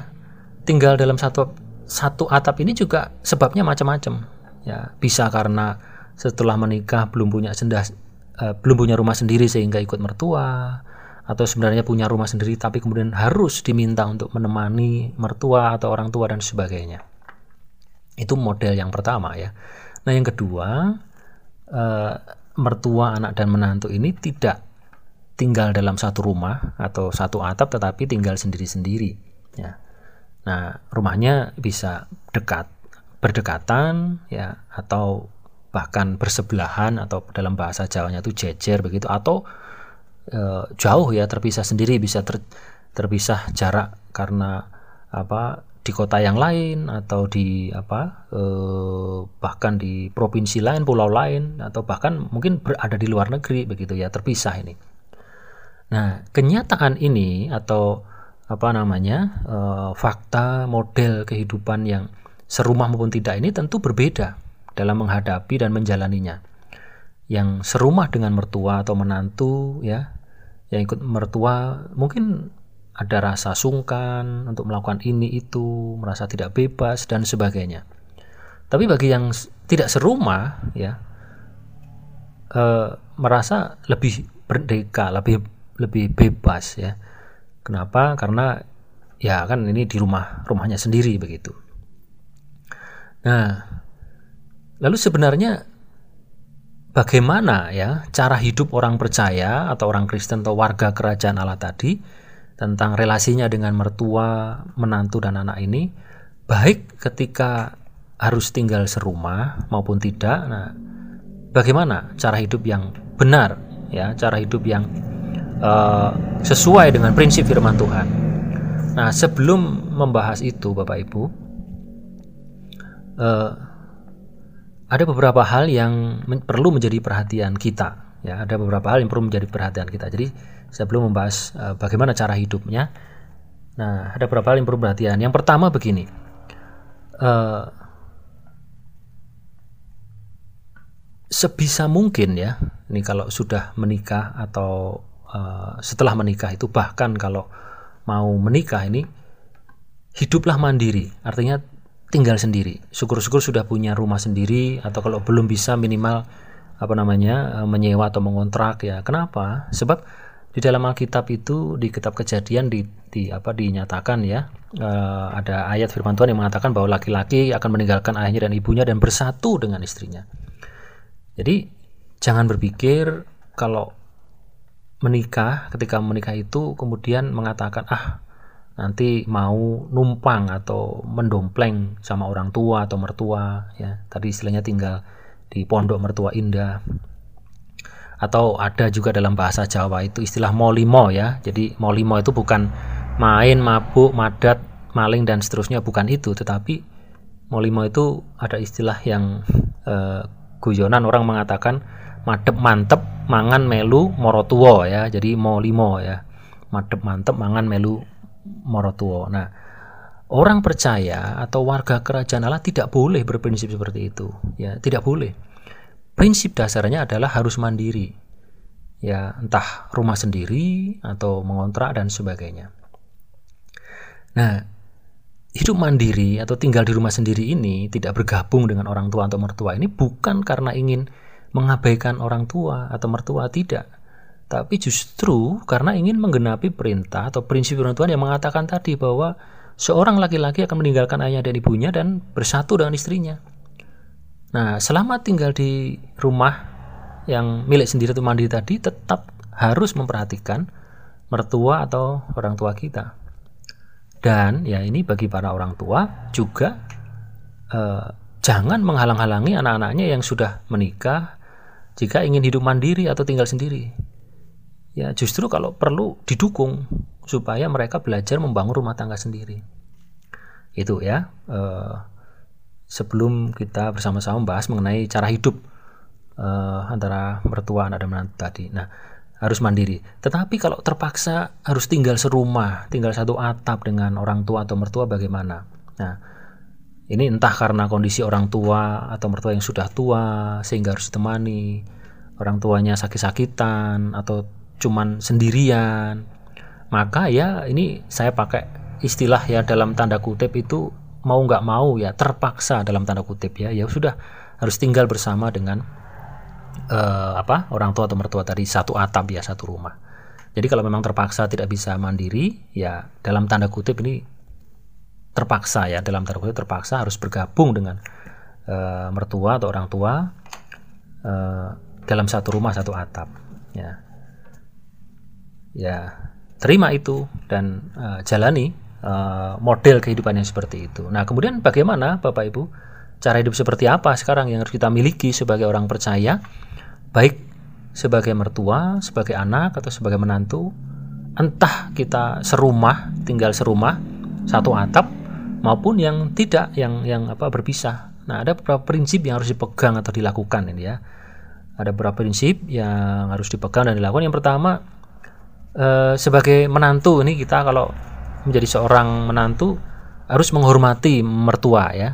tinggal dalam satu satu atap ini juga sebabnya macam-macam. Ya bisa karena setelah menikah belum punya sendah uh, belum punya rumah sendiri sehingga ikut mertua atau sebenarnya punya rumah sendiri tapi kemudian harus diminta untuk menemani mertua atau orang tua dan sebagainya. Itu model yang pertama ya. Nah, yang kedua, uh, mertua, anak dan menantu ini tidak tinggal dalam satu rumah atau satu atap tetapi tinggal sendiri-sendiri ya. Nah, rumahnya bisa dekat, berdekatan ya atau bahkan bersebelahan atau dalam bahasa Jawanya itu jejer begitu atau e, jauh ya terpisah sendiri bisa ter, terpisah jarak karena apa di kota yang lain atau di apa e, bahkan di provinsi lain pulau lain atau bahkan mungkin berada di luar negeri begitu ya terpisah ini. Nah kenyataan ini atau apa namanya e, fakta model kehidupan yang serumah maupun tidak ini tentu berbeda dalam menghadapi dan menjalaninya. Yang serumah dengan mertua atau menantu ya, yang ikut mertua mungkin ada rasa sungkan untuk melakukan ini itu, merasa tidak bebas dan sebagainya. Tapi bagi yang tidak serumah ya e, merasa lebih merdeka, lebih lebih bebas ya. Kenapa? Karena ya kan ini di rumah rumahnya sendiri begitu. Nah, Lalu sebenarnya bagaimana ya cara hidup orang percaya atau orang Kristen atau warga kerajaan Allah tadi tentang relasinya dengan mertua, menantu dan anak ini baik ketika harus tinggal serumah maupun tidak. Nah, bagaimana cara hidup yang benar ya, cara hidup yang uh, sesuai dengan prinsip firman Tuhan. Nah, sebelum membahas itu Bapak Ibu, uh, ada beberapa hal yang men perlu menjadi perhatian kita ya. Ada beberapa hal yang perlu menjadi perhatian kita. Jadi saya belum membahas uh, bagaimana cara hidupnya. Nah ada beberapa hal yang perlu perhatian. Yang pertama begini uh, sebisa mungkin ya ini kalau sudah menikah atau uh, setelah menikah itu bahkan kalau mau menikah ini hiduplah mandiri, artinya tinggal sendiri. Syukur-syukur sudah punya rumah sendiri atau kalau belum bisa minimal apa namanya eh, menyewa atau mengontrak ya. Kenapa? Sebab di dalam Alkitab itu di kitab Kejadian di, di apa dinyatakan ya uh, ada ayat firman Tuhan yang mengatakan bahwa laki-laki akan meninggalkan ayahnya dan ibunya dan bersatu dengan istrinya. Jadi jangan berpikir kalau menikah ketika menikah itu kemudian mengatakan ah nanti mau numpang atau mendompleng sama orang tua atau mertua ya. Tadi istilahnya tinggal di pondok mertua indah. Atau ada juga dalam bahasa Jawa itu istilah molimo ya. Jadi molimo itu bukan main mabuk madat maling dan seterusnya bukan itu. Tetapi molimo itu ada istilah yang eh, guyonan orang mengatakan madep mantep mangan melu morotuo ya. Jadi mau limo ya. Madep mantep mangan melu morotuo nah orang percaya atau warga kerajaan Allah tidak boleh berprinsip seperti itu ya tidak boleh. Prinsip dasarnya adalah harus mandiri ya entah rumah sendiri atau mengontrak dan sebagainya. Nah hidup mandiri atau tinggal di rumah sendiri ini tidak bergabung dengan orang tua atau mertua ini bukan karena ingin mengabaikan orang tua atau mertua tidak tapi justru karena ingin menggenapi perintah atau prinsip orang Tuhan yang mengatakan tadi bahwa seorang laki-laki akan meninggalkan ayah dan ibunya dan bersatu dengan istrinya. Nah, selama tinggal di rumah yang milik sendiri atau mandiri tadi tetap harus memperhatikan mertua atau orang tua kita. Dan ya ini bagi para orang tua juga eh, jangan menghalang-halangi anak-anaknya yang sudah menikah jika ingin hidup mandiri atau tinggal sendiri. Ya, justru kalau perlu didukung supaya mereka belajar membangun rumah tangga sendiri. Itu ya. Eh, sebelum kita bersama-sama membahas mengenai cara hidup eh, antara mertua anak dan menantu tadi. Nah, harus mandiri. Tetapi kalau terpaksa harus tinggal serumah, tinggal satu atap dengan orang tua atau mertua bagaimana? Nah, ini entah karena kondisi orang tua atau mertua yang sudah tua sehingga harus ditemani, orang tuanya sakit-sakitan atau cuman sendirian. Maka ya ini saya pakai istilah ya dalam tanda kutip itu mau nggak mau ya terpaksa dalam tanda kutip ya ya sudah harus tinggal bersama dengan uh, apa orang tua atau mertua tadi satu atap ya satu rumah. Jadi kalau memang terpaksa tidak bisa mandiri ya dalam tanda kutip ini terpaksa ya dalam tanda kutip terpaksa harus bergabung dengan uh, mertua atau orang tua uh, dalam satu rumah satu atap ya ya terima itu dan uh, jalani uh, model kehidupan yang seperti itu nah kemudian bagaimana bapak ibu cara hidup seperti apa sekarang yang harus kita miliki sebagai orang percaya baik sebagai mertua sebagai anak atau sebagai menantu entah kita serumah tinggal serumah satu atap maupun yang tidak yang yang apa berpisah. Nah, ada beberapa prinsip yang harus dipegang atau dilakukan ini ya. Ada beberapa prinsip yang harus dipegang dan dilakukan. Yang pertama eh, sebagai menantu ini kita kalau menjadi seorang menantu harus menghormati mertua ya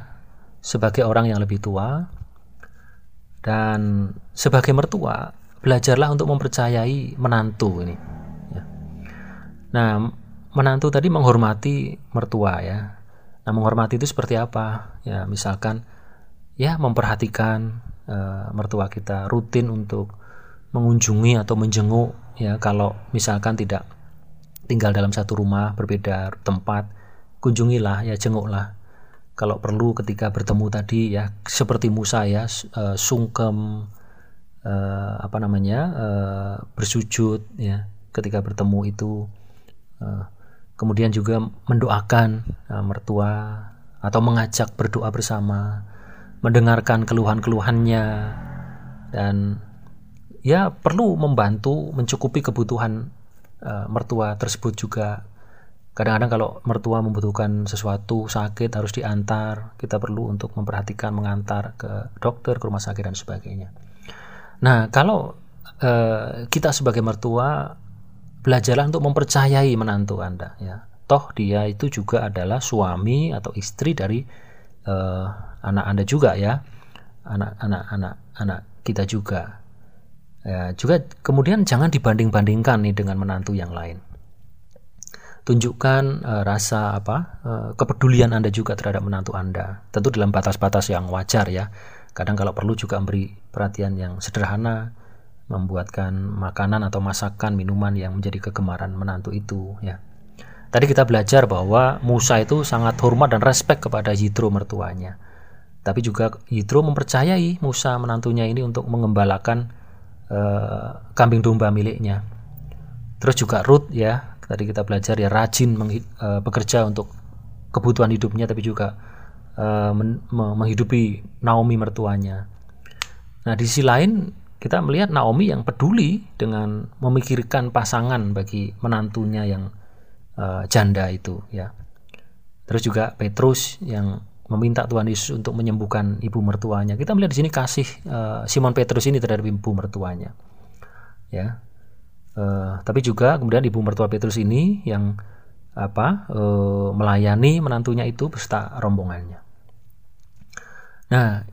sebagai orang yang lebih tua dan sebagai mertua belajarlah untuk mempercayai menantu ini. Ya. Nah, menantu tadi menghormati mertua ya Nah, menghormati itu seperti apa? Ya, misalkan ya memperhatikan uh, mertua kita rutin untuk mengunjungi atau menjenguk ya kalau misalkan tidak tinggal dalam satu rumah berbeda tempat kunjungilah ya jenguklah. Kalau perlu ketika bertemu tadi ya seperti Musa ya uh, sungkem uh, apa namanya uh, bersujud ya ketika bertemu itu. Uh, kemudian juga mendoakan uh, mertua atau mengajak berdoa bersama, mendengarkan keluhan-keluhannya dan ya perlu membantu mencukupi kebutuhan uh, mertua tersebut juga. Kadang-kadang kalau mertua membutuhkan sesuatu sakit harus diantar, kita perlu untuk memperhatikan mengantar ke dokter, ke rumah sakit dan sebagainya. Nah, kalau uh, kita sebagai mertua belajarlah untuk mempercayai menantu Anda ya. Toh dia itu juga adalah suami atau istri dari uh, anak Anda juga ya. Anak-anak anak anak kita juga. Ya, juga kemudian jangan dibanding-bandingkan nih dengan menantu yang lain. tunjukkan uh, rasa apa uh, kepedulian Anda juga terhadap menantu Anda. Tentu dalam batas-batas yang wajar ya. Kadang kalau perlu juga memberi perhatian yang sederhana, membuatkan makanan atau masakan minuman yang menjadi kegemaran menantu itu ya. Tadi kita belajar bahwa Musa itu sangat hormat dan respek kepada Yitro mertuanya. Tapi juga Yitro mempercayai Musa menantunya ini untuk mengembalakan uh, kambing domba miliknya. Terus juga Ruth ya tadi kita belajar ya rajin uh, bekerja untuk kebutuhan hidupnya tapi juga uh, men menghidupi Naomi mertuanya. Nah di sisi lain kita melihat Naomi yang peduli dengan memikirkan pasangan bagi menantunya yang uh, janda itu ya. Terus juga Petrus yang meminta Tuhan Yesus untuk menyembuhkan ibu mertuanya. Kita melihat di sini kasih uh, Simon Petrus ini terhadap ibu mertuanya. Ya, Uh, tapi juga kemudian ibu mertua Petrus ini yang apa uh, melayani menantunya itu beserta rombongannya. Nah,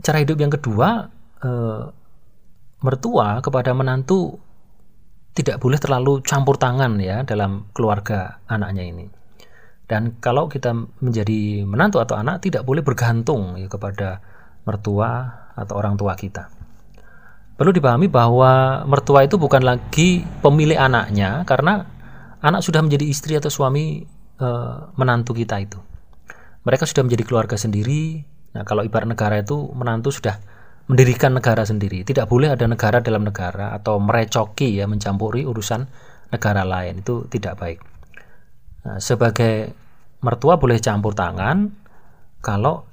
cara hidup yang kedua uh, mertua kepada menantu tidak boleh terlalu campur tangan ya dalam keluarga anaknya ini. Dan kalau kita menjadi menantu atau anak tidak boleh bergantung ya, kepada mertua atau orang tua kita. Perlu dipahami bahwa mertua itu bukan lagi pemilik anaknya karena anak sudah menjadi istri atau suami e, menantu kita itu. Mereka sudah menjadi keluarga sendiri. Nah, kalau ibarat negara itu menantu sudah mendirikan negara sendiri. Tidak boleh ada negara dalam negara atau merecoki ya mencampuri urusan negara lain. Itu tidak baik. Nah, sebagai mertua boleh campur tangan kalau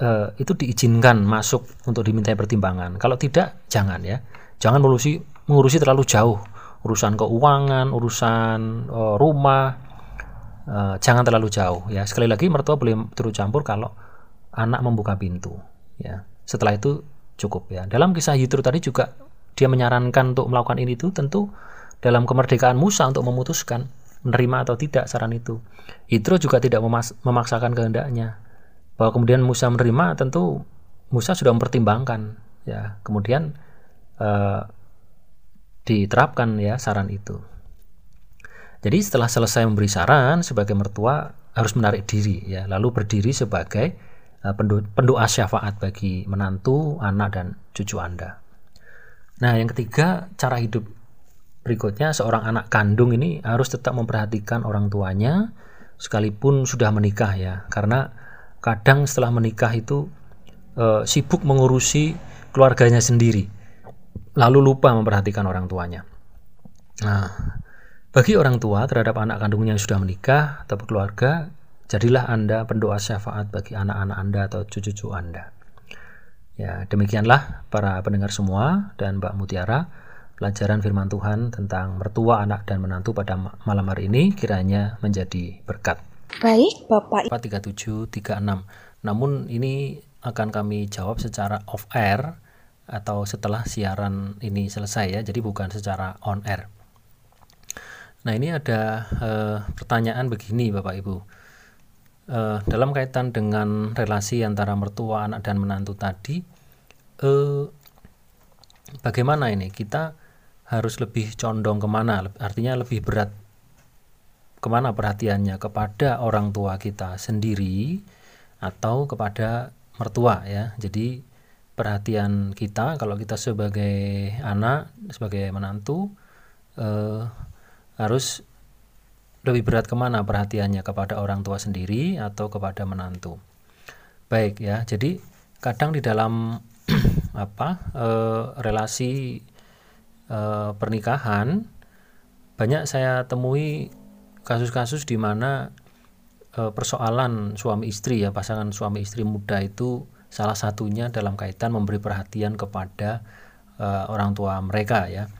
uh, itu diizinkan masuk untuk dimintai pertimbangan. Kalau tidak, jangan ya. Jangan mengurusi mengurusi terlalu jauh urusan keuangan, urusan uh, rumah, uh, jangan terlalu jauh ya. Sekali lagi mertua boleh turut campur kalau anak membuka pintu ya. Setelah itu cukup ya. Dalam kisah Yitro tadi juga dia menyarankan untuk melakukan ini itu tentu dalam kemerdekaan Musa untuk memutuskan menerima atau tidak saran itu. Yitro juga tidak memaksakan kehendaknya. Bahwa kemudian Musa menerima tentu Musa sudah mempertimbangkan ya. Kemudian uh, diterapkan ya saran itu. Jadi setelah selesai memberi saran sebagai mertua harus menarik diri ya. Lalu berdiri sebagai uh, pendoa syafaat bagi menantu anak dan cucu anda. Nah yang ketiga cara hidup berikutnya seorang anak kandung ini harus tetap memperhatikan orang tuanya sekalipun sudah menikah ya karena kadang setelah menikah itu e, sibuk mengurusi keluarganya sendiri, lalu lupa memperhatikan orang tuanya. Nah, bagi orang tua terhadap anak kandungnya yang sudah menikah atau keluarga, jadilah Anda pendoa syafaat bagi anak-anak Anda atau cucu-cucu Anda. Ya, demikianlah para pendengar semua dan Mbak Mutiara, pelajaran firman Tuhan tentang mertua, anak, dan menantu pada malam hari ini kiranya menjadi berkat. Baik, Bapak. 3736. Namun ini akan kami jawab secara off air atau setelah siaran ini selesai ya. Jadi bukan secara on air. Nah, ini ada uh, pertanyaan begini Bapak Ibu. Uh, dalam kaitan dengan relasi antara mertua, anak dan menantu tadi, uh, bagaimana ini? Kita harus lebih condong ke mana? Artinya lebih berat ke mana perhatiannya? Kepada orang tua kita sendiri atau kepada mertua ya? Jadi perhatian kita kalau kita sebagai anak sebagai menantu eh, harus lebih berat ke mana perhatiannya? Kepada orang tua sendiri atau kepada menantu? Baik ya. Jadi kadang di dalam apa eh, relasi eh, pernikahan banyak saya temui kasus-kasus di mana e, persoalan suami istri ya pasangan suami istri muda itu salah satunya dalam kaitan memberi perhatian kepada e, orang tua mereka ya.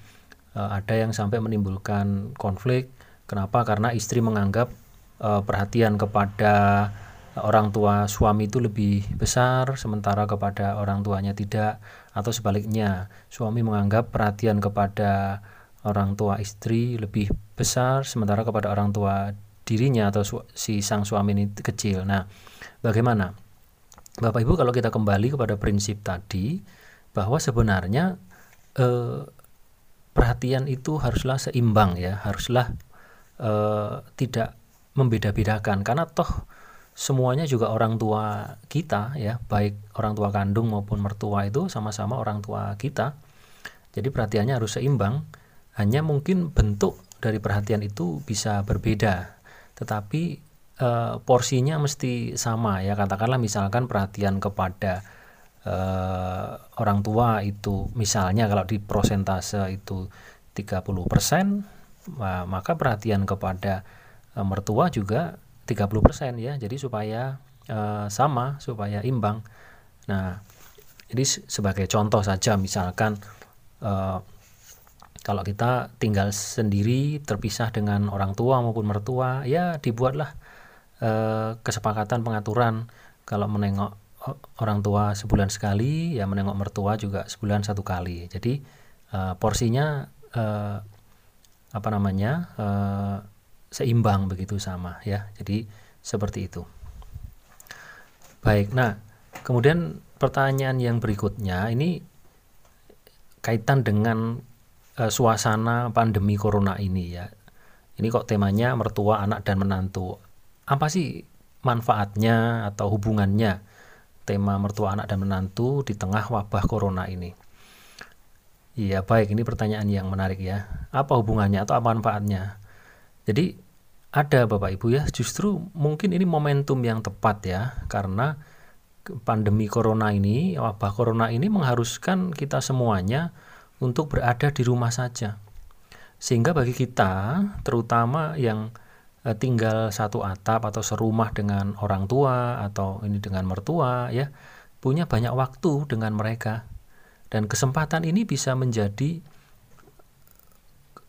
Ada yang sampai menimbulkan konflik. Kenapa? Karena istri menganggap perhatian kepada orang tua suami itu lebih besar sementara kepada orang tuanya tidak atau sebaliknya suami menganggap perhatian kepada orang tua istri lebih besar sementara kepada orang tua dirinya atau si sang suami ini kecil. Nah, bagaimana? Bapak Ibu kalau kita kembali kepada prinsip tadi bahwa sebenarnya eh, perhatian itu haruslah seimbang ya, haruslah uh, tidak membeda-bedakan karena toh semuanya juga orang tua kita ya baik orang tua kandung maupun mertua itu sama-sama orang tua kita. Jadi perhatiannya harus seimbang. Hanya mungkin bentuk dari perhatian itu bisa berbeda. Tetapi uh, porsinya mesti sama ya. Katakanlah misalkan perhatian kepada uh, orang tua itu. Misalnya kalau di prosentase itu 30% maka perhatian kepada uh, mertua juga 30% ya jadi supaya uh, sama supaya imbang. Nah ini sebagai contoh saja misalkan uh, kalau kita tinggal sendiri terpisah dengan orang tua maupun mertua ya dibuatlah eh, kesepakatan pengaturan. Kalau menengok orang tua sebulan sekali ya menengok mertua juga sebulan satu kali. Jadi eh, porsinya eh, apa namanya eh, seimbang begitu sama ya jadi seperti itu baik nah kemudian pertanyaan yang berikutnya ini kaitan dengan uh, suasana pandemi corona ini ya. Ini kok temanya mertua, anak dan menantu. Apa sih manfaatnya atau hubungannya tema mertua, anak dan menantu di tengah wabah corona ini? Iya, baik, ini pertanyaan yang menarik ya. Apa hubungannya atau apa manfaatnya? Jadi ada Bapak Ibu ya, justru mungkin ini momentum yang tepat ya karena pandemi corona ini, wabah corona ini mengharuskan kita semuanya untuk berada di rumah saja. Sehingga bagi kita, terutama yang eh, tinggal satu atap atau serumah dengan orang tua atau ini dengan mertua ya, punya banyak waktu dengan mereka. Dan kesempatan ini bisa menjadi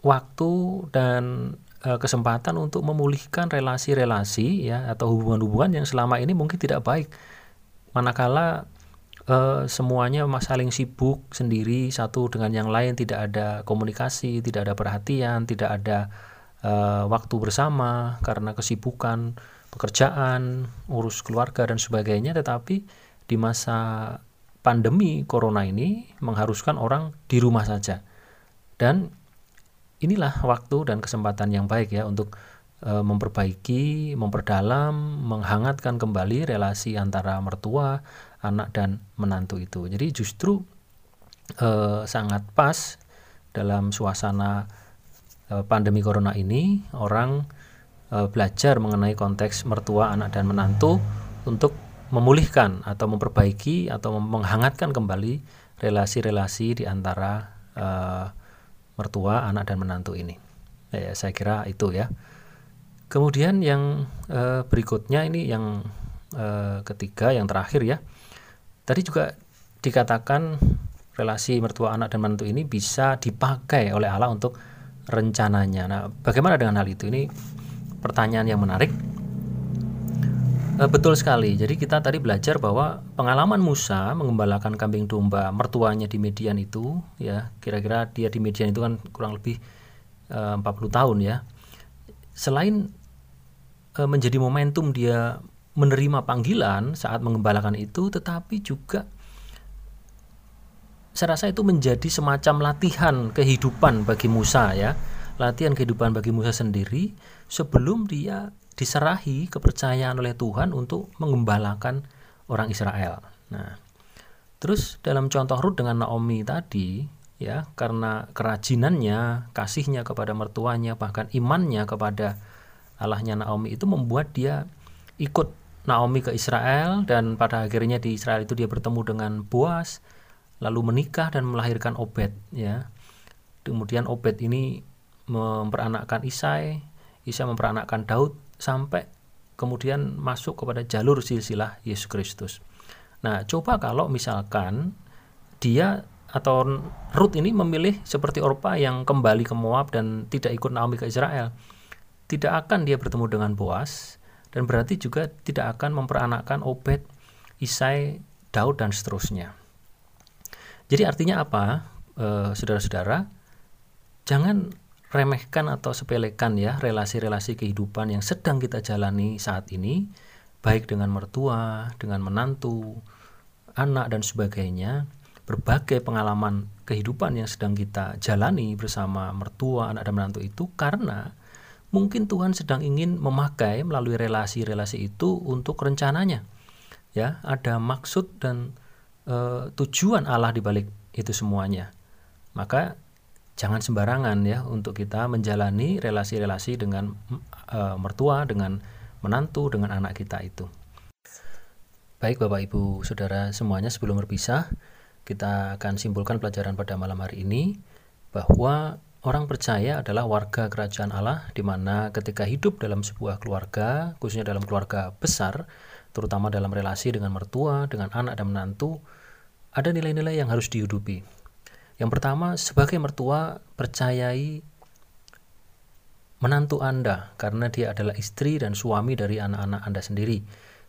waktu dan kesempatan untuk memulihkan relasi-relasi ya atau hubungan-hubungan yang selama ini mungkin tidak baik. Manakala uh, semuanya saling sibuk sendiri satu dengan yang lain tidak ada komunikasi tidak ada perhatian tidak ada uh, waktu bersama karena kesibukan pekerjaan urus keluarga dan sebagainya tetapi di masa pandemi corona ini mengharuskan orang di rumah saja dan inilah waktu dan kesempatan yang baik ya untuk uh, memperbaiki, memperdalam, menghangatkan kembali relasi antara mertua, anak dan menantu itu. Jadi justru eh, sangat pas dalam suasana eh, pandemi corona ini orang eh, belajar mengenai konteks mertua, anak dan menantu untuk memulihkan atau memperbaiki atau menghangatkan kembali relasi-relasi di antara eh, mertua, anak dan menantu ini. Ya, saya kira itu ya. Kemudian yang eh, berikutnya ini yang eh, ketiga, yang terakhir ya Tadi juga dikatakan relasi mertua anak dan menantu ini bisa dipakai oleh Allah untuk rencananya. Nah, bagaimana dengan hal itu? Ini pertanyaan yang menarik. E, betul sekali. Jadi kita tadi belajar bahwa pengalaman Musa mengembalakan kambing domba mertuanya di Median itu, ya kira-kira dia di Median itu kan kurang lebih e, 40 tahun ya. Selain e, menjadi momentum dia menerima panggilan saat mengembalakan itu, tetapi juga saya rasa itu menjadi semacam latihan kehidupan bagi Musa ya, latihan kehidupan bagi Musa sendiri sebelum dia diserahi kepercayaan oleh Tuhan untuk mengembalakan orang Israel. Nah, terus dalam contoh Rut dengan Naomi tadi ya, karena kerajinannya, kasihnya kepada mertuanya, bahkan imannya kepada Allahnya Naomi itu membuat dia ikut Naomi ke Israel dan pada akhirnya di Israel itu dia bertemu dengan Boas lalu menikah dan melahirkan Obed ya. Kemudian Obed ini memperanakkan Isai, Isai memperanakkan Daud sampai kemudian masuk kepada jalur silsilah Yesus Kristus. Nah, coba kalau misalkan dia atau Ruth ini memilih seperti Orpa yang kembali ke Moab dan tidak ikut Naomi ke Israel. Tidak akan dia bertemu dengan Boas, dan berarti juga tidak akan memperanakkan Obed, Isai, Daud dan seterusnya. Jadi artinya apa, saudara saudara-saudara? Jangan remehkan atau sepelekan ya relasi-relasi kehidupan yang sedang kita jalani saat ini, baik dengan mertua, dengan menantu, anak dan sebagainya. Berbagai pengalaman kehidupan yang sedang kita jalani bersama mertua, anak dan menantu itu karena mungkin Tuhan sedang ingin memakai melalui relasi-relasi itu untuk rencananya. Ya, ada maksud dan e, tujuan Allah di balik itu semuanya. Maka jangan sembarangan ya untuk kita menjalani relasi-relasi dengan e, mertua, dengan menantu, dengan anak kita itu. Baik Bapak Ibu Saudara semuanya sebelum berpisah kita akan simpulkan pelajaran pada malam hari ini bahwa orang percaya adalah warga kerajaan Allah di mana ketika hidup dalam sebuah keluarga, khususnya dalam keluarga besar, terutama dalam relasi dengan mertua, dengan anak dan menantu, ada nilai-nilai yang harus dihidupi. Yang pertama, sebagai mertua percayai menantu Anda karena dia adalah istri dan suami dari anak-anak Anda sendiri.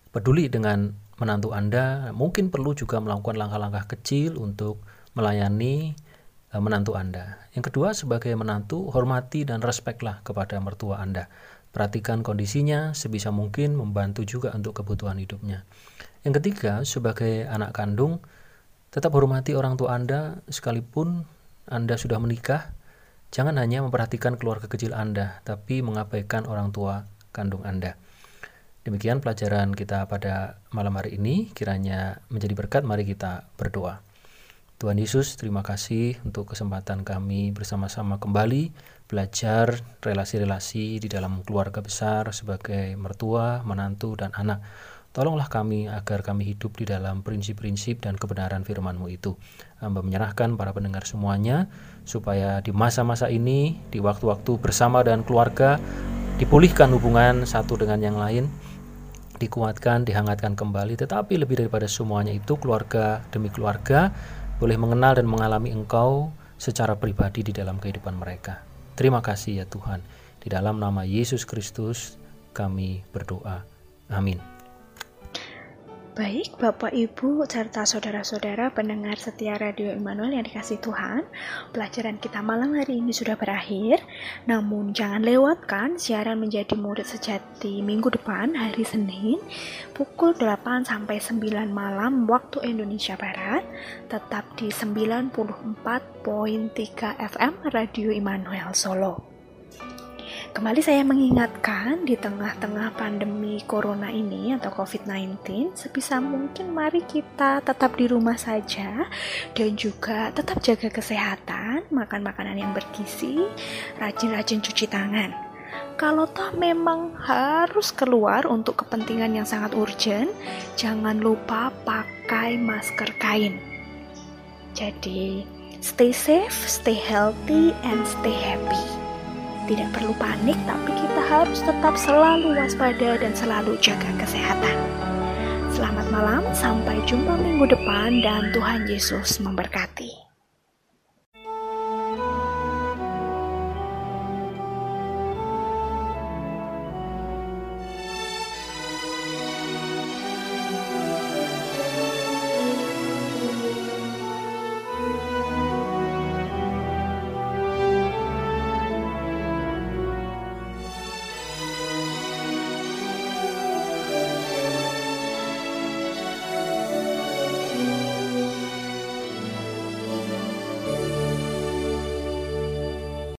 Peduli dengan menantu Anda, mungkin perlu juga melakukan langkah-langkah kecil untuk melayani e, menantu Anda. Yang kedua, sebagai menantu, hormati dan respeklah kepada mertua Anda. Perhatikan kondisinya, sebisa mungkin membantu juga untuk kebutuhan hidupnya. Yang ketiga, sebagai anak kandung, tetap hormati orang tua Anda sekalipun Anda sudah menikah. Jangan hanya memperhatikan keluarga kecil Anda, tapi mengabaikan orang tua kandung Anda. Demikian pelajaran kita pada malam hari ini. Kiranya menjadi berkat, mari kita berdoa. Tuhan Yesus, terima kasih untuk kesempatan kami bersama-sama kembali belajar relasi-relasi di dalam keluarga besar sebagai mertua, menantu, dan anak. Tolonglah kami agar kami hidup di dalam prinsip-prinsip dan kebenaran firman-Mu itu. Hamba menyerahkan para pendengar semuanya, supaya di masa-masa ini, di waktu-waktu bersama dan keluarga, dipulihkan hubungan satu dengan yang lain, dikuatkan, dihangatkan kembali. Tetapi lebih daripada semuanya itu keluarga demi keluarga boleh mengenal dan mengalami Engkau secara pribadi di dalam kehidupan mereka. Terima kasih ya Tuhan. Di dalam nama Yesus Kristus kami berdoa. Amin. Baik, Bapak, Ibu, serta saudara-saudara pendengar setia Radio Immanuel yang dikasih Tuhan, pelajaran kita malam hari ini sudah berakhir. Namun jangan lewatkan siaran menjadi murid sejati minggu depan hari Senin pukul 8 sampai 9 malam waktu Indonesia Barat, tetap di 94.3 FM Radio Immanuel Solo. Kembali saya mengingatkan di tengah-tengah pandemi corona ini atau COVID-19, sebisa mungkin mari kita tetap di rumah saja dan juga tetap jaga kesehatan, makan makanan yang bergizi, rajin-rajin cuci tangan. Kalau toh memang harus keluar untuk kepentingan yang sangat urgent, jangan lupa pakai masker kain. Jadi, stay safe, stay healthy, and stay happy. Tidak perlu panik, tapi kita harus tetap selalu waspada dan selalu jaga kesehatan. Selamat malam, sampai jumpa minggu depan, dan Tuhan Yesus memberkati.